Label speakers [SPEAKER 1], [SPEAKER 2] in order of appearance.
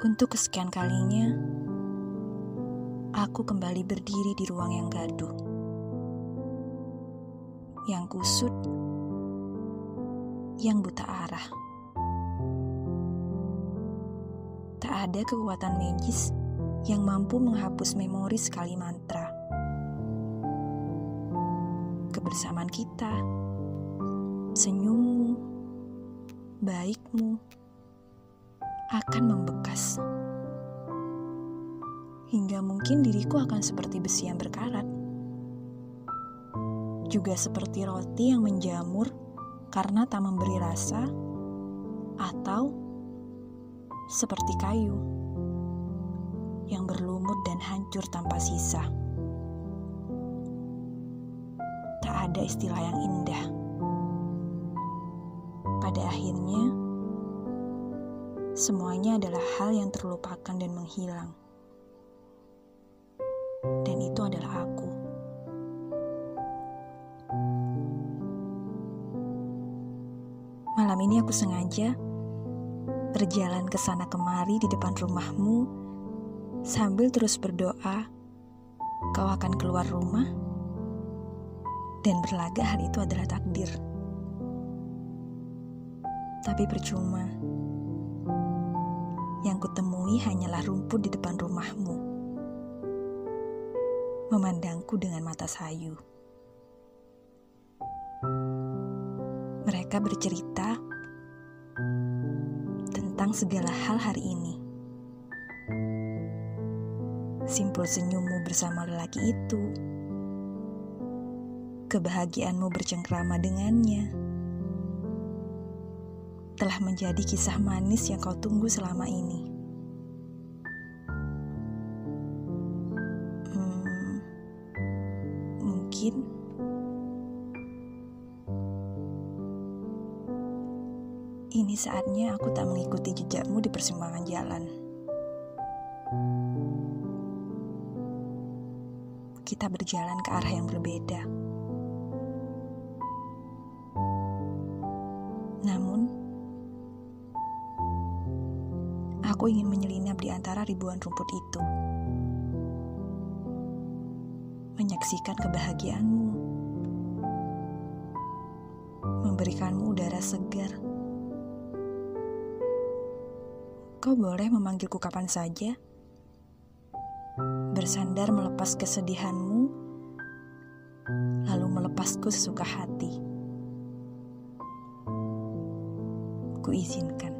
[SPEAKER 1] Untuk kesekian kalinya, aku kembali berdiri di ruang yang gaduh. Yang kusut, yang buta arah. Tak ada kekuatan magis yang mampu menghapus memori sekali mantra. Kebersamaan kita, senyummu, baikmu, akan membekas. Hingga mungkin diriku akan seperti besi yang berkarat. Juga seperti roti yang menjamur karena tak memberi rasa, atau seperti kayu yang berlumut dan hancur tanpa sisa. Tak ada istilah yang indah. Pada akhirnya, semuanya adalah hal yang terlupakan dan menghilang. Dan itu adalah aku. Malam ini aku sengaja berjalan ke sana kemari di depan rumahmu sambil terus berdoa kau akan keluar rumah dan berlaga hal itu adalah takdir. Tapi percuma. Yang kutemui hanyalah rumput di depan rumahmu. Memandangku dengan mata sayu. Mereka bercerita tentang segala hal hari ini. Simpul senyummu bersama lelaki itu. Kebahagiaanmu bercengkrama dengannya telah menjadi kisah manis yang kau tunggu selama ini. Hmm, mungkin ini saatnya aku tak mengikuti jejakmu di persimpangan jalan. Kita berjalan ke arah yang berbeda. Namun, Aku ingin menyelinap di antara ribuan rumput itu. Menyaksikan kebahagiaanmu. Memberikanmu udara segar. Kau boleh memanggilku kapan saja. Bersandar melepas kesedihanmu, lalu melepasku sesuka hati. Kuizinkan.